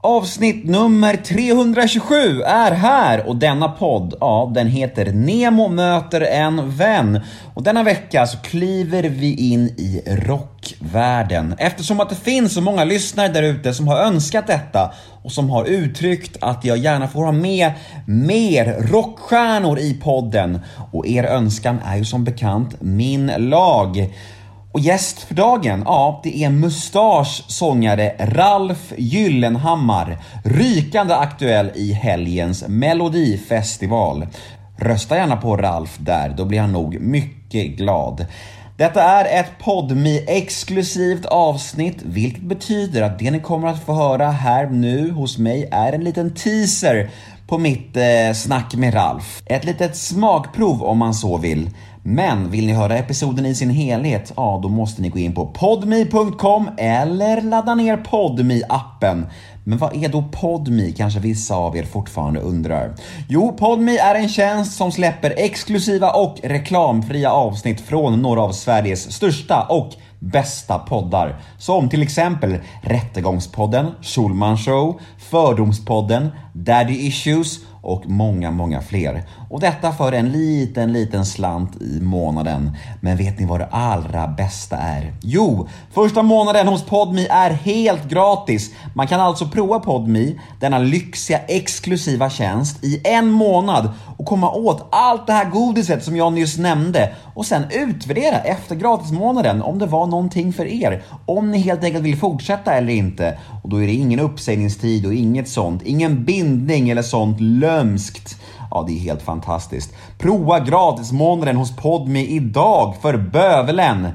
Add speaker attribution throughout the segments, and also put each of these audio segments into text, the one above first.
Speaker 1: Avsnitt nummer 327 är här och denna podd, ja, den heter Nemo möter en vän. Och denna vecka så kliver vi in i rockvärlden eftersom att det finns så många lyssnare där ute som har önskat detta och som har uttryckt att jag gärna får ha med mer rockstjärnor i podden. Och er önskan är ju som bekant min lag. Och gäst för dagen, ja, det är Mustasch sångare Ralf Gyllenhammar. Rykande aktuell i helgens Melodifestival. Rösta gärna på Ralf där, då blir han nog mycket glad. Detta är ett podmi exklusivt avsnitt, vilket betyder att det ni kommer att få höra här nu hos mig är en liten teaser på mitt eh, snack med Ralf. Ett litet smakprov om man så vill. Men vill ni höra episoden i sin helhet, ja då måste ni gå in på podme.com eller ladda ner podme appen Men vad är då Podme kanske vissa av er fortfarande undrar? Jo, Podme är en tjänst som släpper exklusiva och reklamfria avsnitt från några av Sveriges största och bästa poddar. Som till exempel Rättegångspodden, Schulman Show, Fördomspodden, Daddy Issues och många, många fler. Och detta för en liten, liten slant i månaden. Men vet ni vad det allra bästa är? Jo, första månaden hos Podmi är helt gratis. Man kan alltså prova Podmi, denna lyxiga exklusiva tjänst, i en månad och komma åt allt det här godiset som jag nyss nämnde och sen utvärdera efter gratismånaden om det var någonting för er. Om ni helt enkelt vill fortsätta eller inte. Och då är det ingen uppsägningstid och inget sånt. Ingen bindning eller sånt lömskt. Ja, det är helt fantastiskt. Prova gratismånaden hos Podmi idag för bövelen.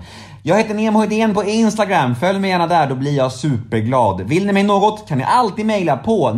Speaker 1: Jag heter Nemo Hedén på Instagram. Följ mig gärna där, då blir jag superglad. Vill ni mig något kan ni alltid mejla på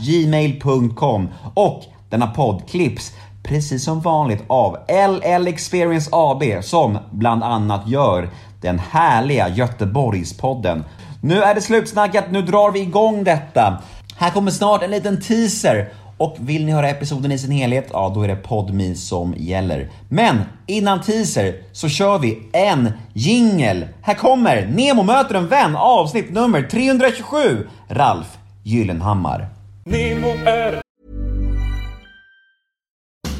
Speaker 1: gmail.com och denna podd klipps precis som vanligt av LL Experience AB som bland annat gör den härliga Göteborgspodden. Nu är det slutsnackat, nu drar vi igång detta. Här kommer snart en liten teaser och vill ni höra episoden i sin helhet, ja då är det Podme som gäller. Men innan teaser så kör vi en jingel. Här kommer Nemo möter en vän avsnitt nummer 327, Ralf Gyllenhammar.
Speaker 2: Nemo är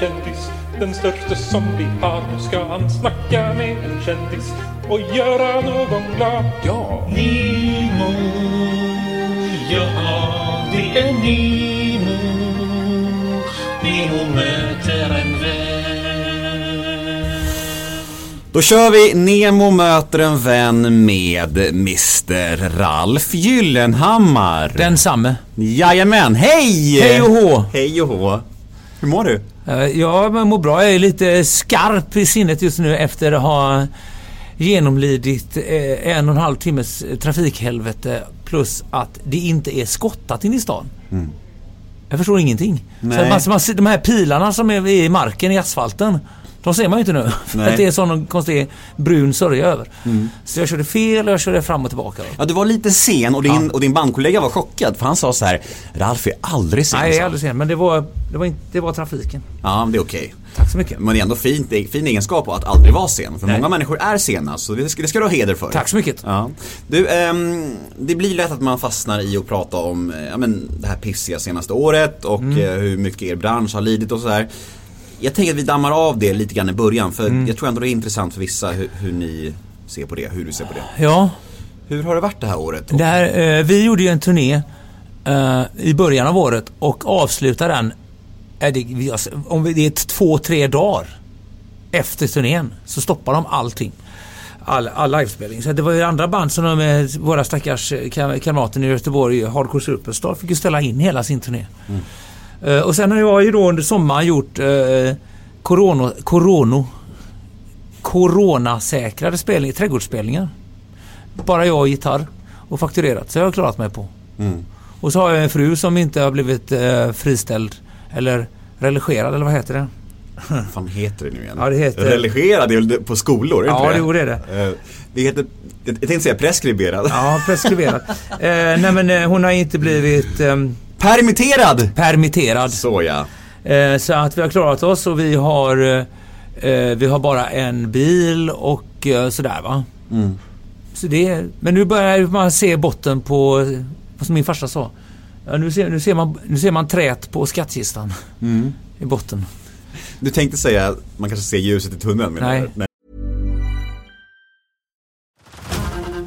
Speaker 2: Kändis Den största som vi har Nu ska han snacka med en kändis Och göra någon glad Ja! Nemo Ja, det är Nemo Nemo möter en vän
Speaker 1: Då kör vi Nemo möter en vän med Mr Ralf Gyllenhammar.
Speaker 3: Densamme.
Speaker 1: Jajamän, hej!
Speaker 3: Hej och hå!
Speaker 1: Hej och hå! Hur mår du?
Speaker 3: Eh, Ja, men mår bra. Jag är lite skarp i sinnet just nu efter att ha genomlidit eh, en och en halv timmes trafikhelvete plus att det inte är skottat in i stan. Jag förstår ingenting. Så man, man, de här pilarna som är i marken, i asfalten, de ser man ju inte nu.
Speaker 1: Nej.
Speaker 3: att det är sån konstig brun sörja över. Så jag körde fel och jag körde fram och tillbaka.
Speaker 1: Ja, du var lite sen och din, och din bandkollega var chockad för han sa så här Ralf är aldrig sen.
Speaker 3: Nej, jag är aldrig sen. Men det var, det var, inte, det var trafiken.
Speaker 1: Ja, men det är okej.
Speaker 3: Tack så mycket.
Speaker 1: Men det är ändå fint, är fin egenskap att aldrig vara sen. För
Speaker 3: Nej.
Speaker 1: många människor är sena, så det ska, det ska du ha heder för.
Speaker 3: Tack så mycket.
Speaker 1: Ja. Du, ehm, det blir lätt att man fastnar i att prata om eh, ja, men, det här pissiga senaste året och
Speaker 3: Mm.
Speaker 1: eh, hur mycket er bransch har lidit och sådär. Jag tänker att vi dammar av det lite grann i början för
Speaker 3: Mm.
Speaker 1: jag tror ändå det är intressant för vissa hur, hur ni ser på det, hur du ser på det.
Speaker 3: Ja,
Speaker 1: Hur har det varit det här året?
Speaker 3: Det här, eh, vi gjorde ju en turné eh, i början av året och avslutade den, är det, har- om vi- det är två, tre dagar efter turnén så stoppar de allting. All, all livespelning. Så det var ju andra band som de, eh, våra stackars eh, kam- kamrater i Göteborg, Hardcore Superstar, fick ju ställa in hela sin turné. Eh, och sen har jag ju då under sommaren gjort eh, corona, corono, coronasäkrade spelningar, trädgårdsspelningar. Bara jag och gitarr. och fakturerat. Så jag har klarat mig på.
Speaker 1: Mm.
Speaker 3: Och så har jag en fru som inte har blivit eh, friställd eller religerad eller vad heter det?
Speaker 1: Vad fan heter det nu igen?
Speaker 3: Ja, det heter-
Speaker 1: Religerad är väl på skolor? Är det
Speaker 3: Ja,
Speaker 1: inte
Speaker 3: jo, det är det.
Speaker 1: Eh, Det heter, jag tänkte säga preskriberad.
Speaker 3: Ja, preskriberat. eh, nej men eh, hon har inte blivit eh,
Speaker 1: Permitterad!
Speaker 3: permitterad.
Speaker 1: Så ja.
Speaker 3: Eh, så att vi har klarat oss och vi har, eh, vi har bara en bil och eh, sådär va.
Speaker 1: Mm.
Speaker 3: Så det, men nu börjar man se botten på, som min farsa sa. Ja, nu, ser, nu, ser man, nu ser man trät på skattkistan
Speaker 1: Mm.
Speaker 3: i botten.
Speaker 1: Du tänkte säga att man kanske ser ljuset i tunneln?
Speaker 3: Nej.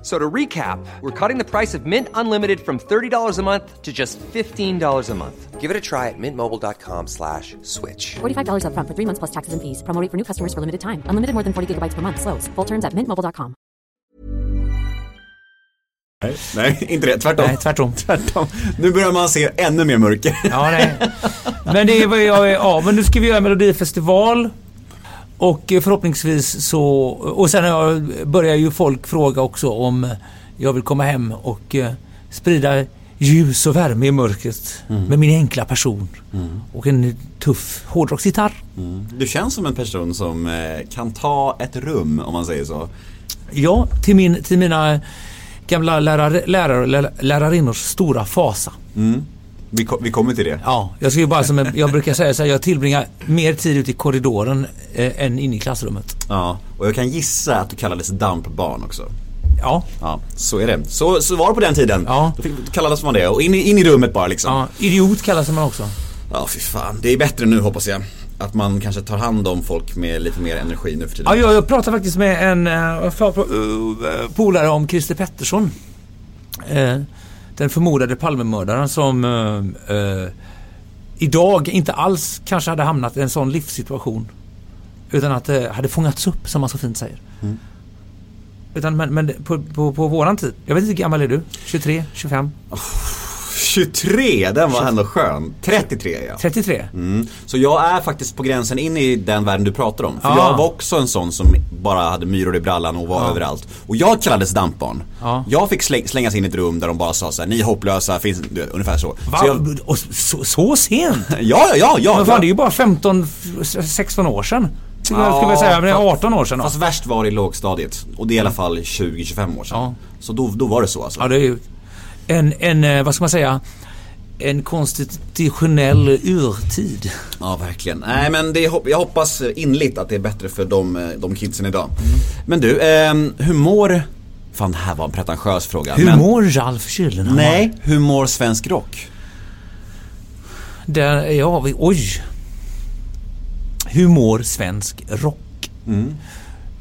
Speaker 4: F- So to recap, we're cutting the price of Mint Unlimited from $30 a month to just $15 a month. Give it a try at mintmobile.com slash switch.
Speaker 5: $45 upfront for three months plus taxes and fees. Promo rate for new customers for limited time. Unlimited more than 40 gigabytes per month. Slows. Full terms at mintmobile.com.
Speaker 1: Nej, nej, inte det. Tvärtom.
Speaker 3: Nej, tvärtom.
Speaker 1: Tvärtom. Nu börjar man se ännu mer mörker.
Speaker 3: Ja, nej. Men det är vad jag är, ja, men nu ska vi göra Melodifestival. Och förhoppningsvis så, och sen börjar ju folk fråga också om jag vill komma hem och eh, sprida ljus och värme i mörkret med min enkla person. Och en tuff hårdrocksgitarr.
Speaker 1: Du känns som en person som eh, kan ta ett rum, om man säger så.
Speaker 3: Ja, till, min, till mina gamla lärare, lärare, lär, lärarinnors stora fasa.
Speaker 1: Vi, vi kommer till det.
Speaker 3: Ja, jag, ska bara som en, jag brukar säga så här, jag tillbringar mer tid ute i korridoren eh, än inne i klassrummet.
Speaker 1: Ja, och jag kan gissa att du kallades dampbarn också.
Speaker 3: Ja,
Speaker 1: Ja, så är det. Så, så var det på den tiden.
Speaker 3: Ja.
Speaker 1: Då fick, kallades man det. Och in, i- in i rummet bara liksom.
Speaker 3: ja idiot kallas man också.
Speaker 1: Ja, fy fan. Det är bättre nu hoppas jag. Att man kanske tar hand om folk med lite mer energi nu för tiden.
Speaker 3: Ja, jag, jag pratade faktiskt med en uh, polare om Christer Pettersson. Eh, den förmodade Palmemördaren som eh, eh, idag inte alls kanske hade hamnat i en sån livssituation. Utan att det hade fångats upp som man så fint säger. Utan men, men på, på, på våran tid. Jag vet inte hur gammal är du? 23? 25?
Speaker 1: 23, den var ändå skön. 33 ja.
Speaker 3: 33?
Speaker 1: Mm. Så jag är faktiskt på gränsen in i den världen du pratar om. För
Speaker 3: Ah.
Speaker 1: jag var också en sån som bara hade myror i brallan och var överallt. Och jag kallades dampbarn.
Speaker 3: Ja.
Speaker 1: Jag fick släng, slängas in i ett rum där de bara sa så här: ni är hopplösa, finns, du ungefär så.
Speaker 3: Va?
Speaker 1: så jag,
Speaker 3: Och så, så sent?
Speaker 1: ja, ja, ja, ja.
Speaker 3: Men fan, det är ju bara 15, 16 år sedan. Jag skulle jag säga, men det är 18 år sedan. då.
Speaker 1: Fast värst var det i lågstadiet. Och det är i alla fall 20-25 år sedan.
Speaker 3: Ja.
Speaker 1: Så då, då var det så alltså.
Speaker 3: Ja, det är ju en, en, eh, vad ska man säga, en konstitutionell urtid.
Speaker 1: Ja, verkligen. Nej, men det, jag hoppas inligt att det är bättre för de, eh, de kidsen idag. Men du, ehm, hur mår... Fan, det här var en pretentiös fråga.
Speaker 3: Hur
Speaker 1: men...
Speaker 3: mår Ralf Kyllenhammar?
Speaker 1: Nej, hur mår svensk rock?
Speaker 3: Där är vi, oj. Hur mår svensk rock?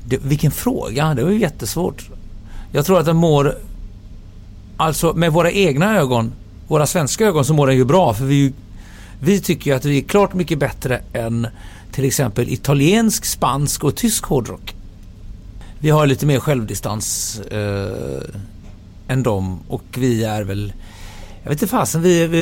Speaker 3: Det, vilken fråga, det var ju jättesvårt. Jag tror att den mår, alltså med våra egna ögon, våra svenska ögon så mår den ju bra för vi, vi tycker ju att vi är klart mycket bättre än till exempel italiensk, spansk och tysk hårdrock. Vi har lite mer självdistans eh, än dem och vi är väl, jag vet inte fasen, vi, vi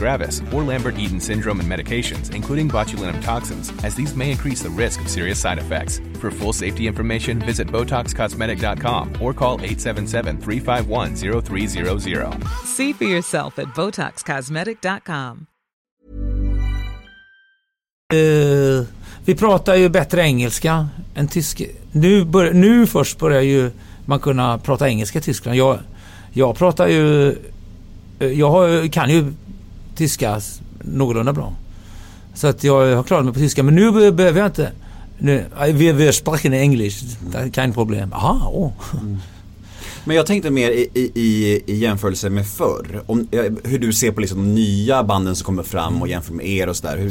Speaker 6: gravis, or Lambert-Eaton syndrome and medications, including botulinum toxins, as these may increase the risk of serious side effects. For full safety information, visit BotoxCosmetic.com or call 877-351-0300.
Speaker 7: See for yourself at BotoxCosmetic.com.
Speaker 3: Eh, vi pratar ju bättre engelska än tyska. Nu, bör, nu först börjar ju man kunna prata engelska i Tyskland. Jag, jag pratar ju... eh, Jag kan ju tyska någorlunda bra. Så att jag har klarat mig på tyska. Men nu be- behöver jag inte... Nu, vi, vi sprechen English. Det är kein problem. Aha, åh.
Speaker 1: Men jag tänkte mer i, i, i, jämförelse med förr. Om, eh, hur du ser på liksom de nya banden som kommer fram och jämför med er och sådär.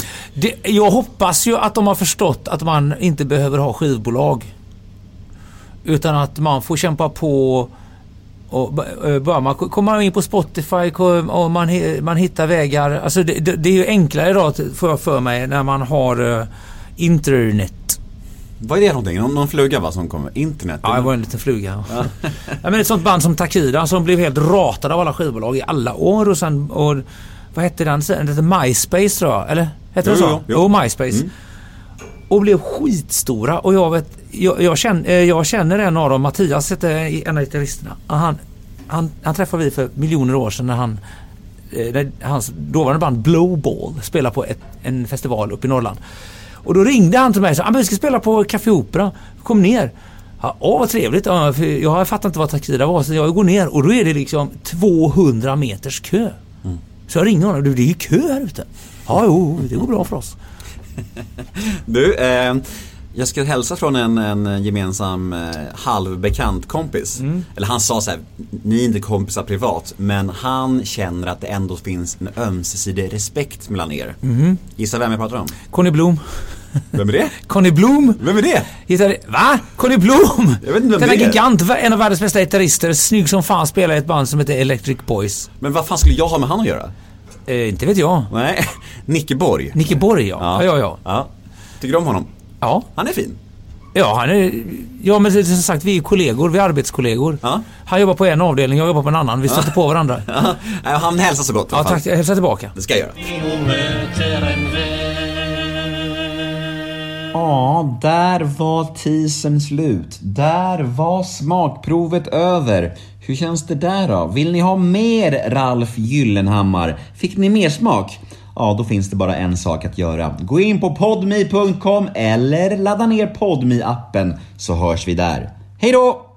Speaker 3: Jag hoppas ju att de har förstått att man inte behöver ha skivbolag. Utan att man får kämpa på och eh, bara man kommer in på Spotify och man, man hittar vägar. Alltså det, det, det är ju enklare idag får jag för mig när man har eh, internet.
Speaker 1: Vad är det någonting? Någon, någon fluga va som kommer? Internet?
Speaker 3: Ja, det var en liten fluga. Ja. men ett sånt band som Takida som blev helt ratad av alla skivbolag i alla år och sen... Och, vad hette den sen? Det hette MySpace tror jag. Eller? Hette det
Speaker 1: Jo,
Speaker 3: så?
Speaker 1: jo, jo.
Speaker 3: MySpace.
Speaker 1: Mm.
Speaker 3: Och blev skitstora och jag vet... Jag, jag, känner, eh, jag känner en av dem, Mattias hette en av gitarristerna. Han, han, han träffade vi för miljoner år sedan när han... eh, När hans dåvarande band Blowball spelade på ett, en festival uppe i Norrland. Och då ringde han till mig och sa att vi ska spela på Café Opera. Kom ner. Ja, åh vad trevligt. Ja, jag fattar inte vad Takida var så jag går ner och då är det liksom 200 meters kö. Så jag ringer honom. Du det är ju kö här ute. Ja, jo, det går bra för oss.
Speaker 1: Du, eh, jag ska hälsa från en, en gemensam eh, halvbekant kompis.
Speaker 3: Mm.
Speaker 1: Eller han sa så här, ni är inte kompisar privat, men han känner att det ändå finns en ömsesidig respekt mellan er.
Speaker 3: Mhm.
Speaker 1: Gissa vem jag pratar om?
Speaker 3: Conny Blom.
Speaker 1: Vem är det?
Speaker 3: Conny Blom!
Speaker 1: Vem är det?
Speaker 3: Gitarr... Va? Conny Blom!
Speaker 1: Jag vet inte vem
Speaker 3: Denna
Speaker 1: det är.
Speaker 3: gigant, en av världens bästa gitarrister, snygg som fan, spelar i ett band som heter Electric Boys.
Speaker 1: Men vad fan skulle jag ha med han att göra?
Speaker 3: Eh, inte vet jag.
Speaker 1: Nej, Nicke Borg.
Speaker 3: Nicke Borg ja. Ja, ja, ja.
Speaker 1: ja. Tycker du om honom?
Speaker 3: Ja.
Speaker 1: Han är fin.
Speaker 3: Ja, han är... Ja, men som sagt, vi är kollegor. Vi är arbetskollegor.
Speaker 1: Ja.
Speaker 3: Han jobbar på en avdelning, jag jobbar på en annan. Vi stöter på varandra.
Speaker 1: Ja, nej, han hälsar så gott i
Speaker 3: Ja, tack. Jag hälsar tillbaka.
Speaker 1: Det ska jag göra. Ja, där var teasern slut. Där var smakprovet över. Hur känns det där då? Vill ni ha mer Ralf Gyllenhammar? Fick ni mer smak? Ja, då finns det bara en sak att göra. Gå in på podme.com eller ladda ner podme appen så hörs vi där. Hej då!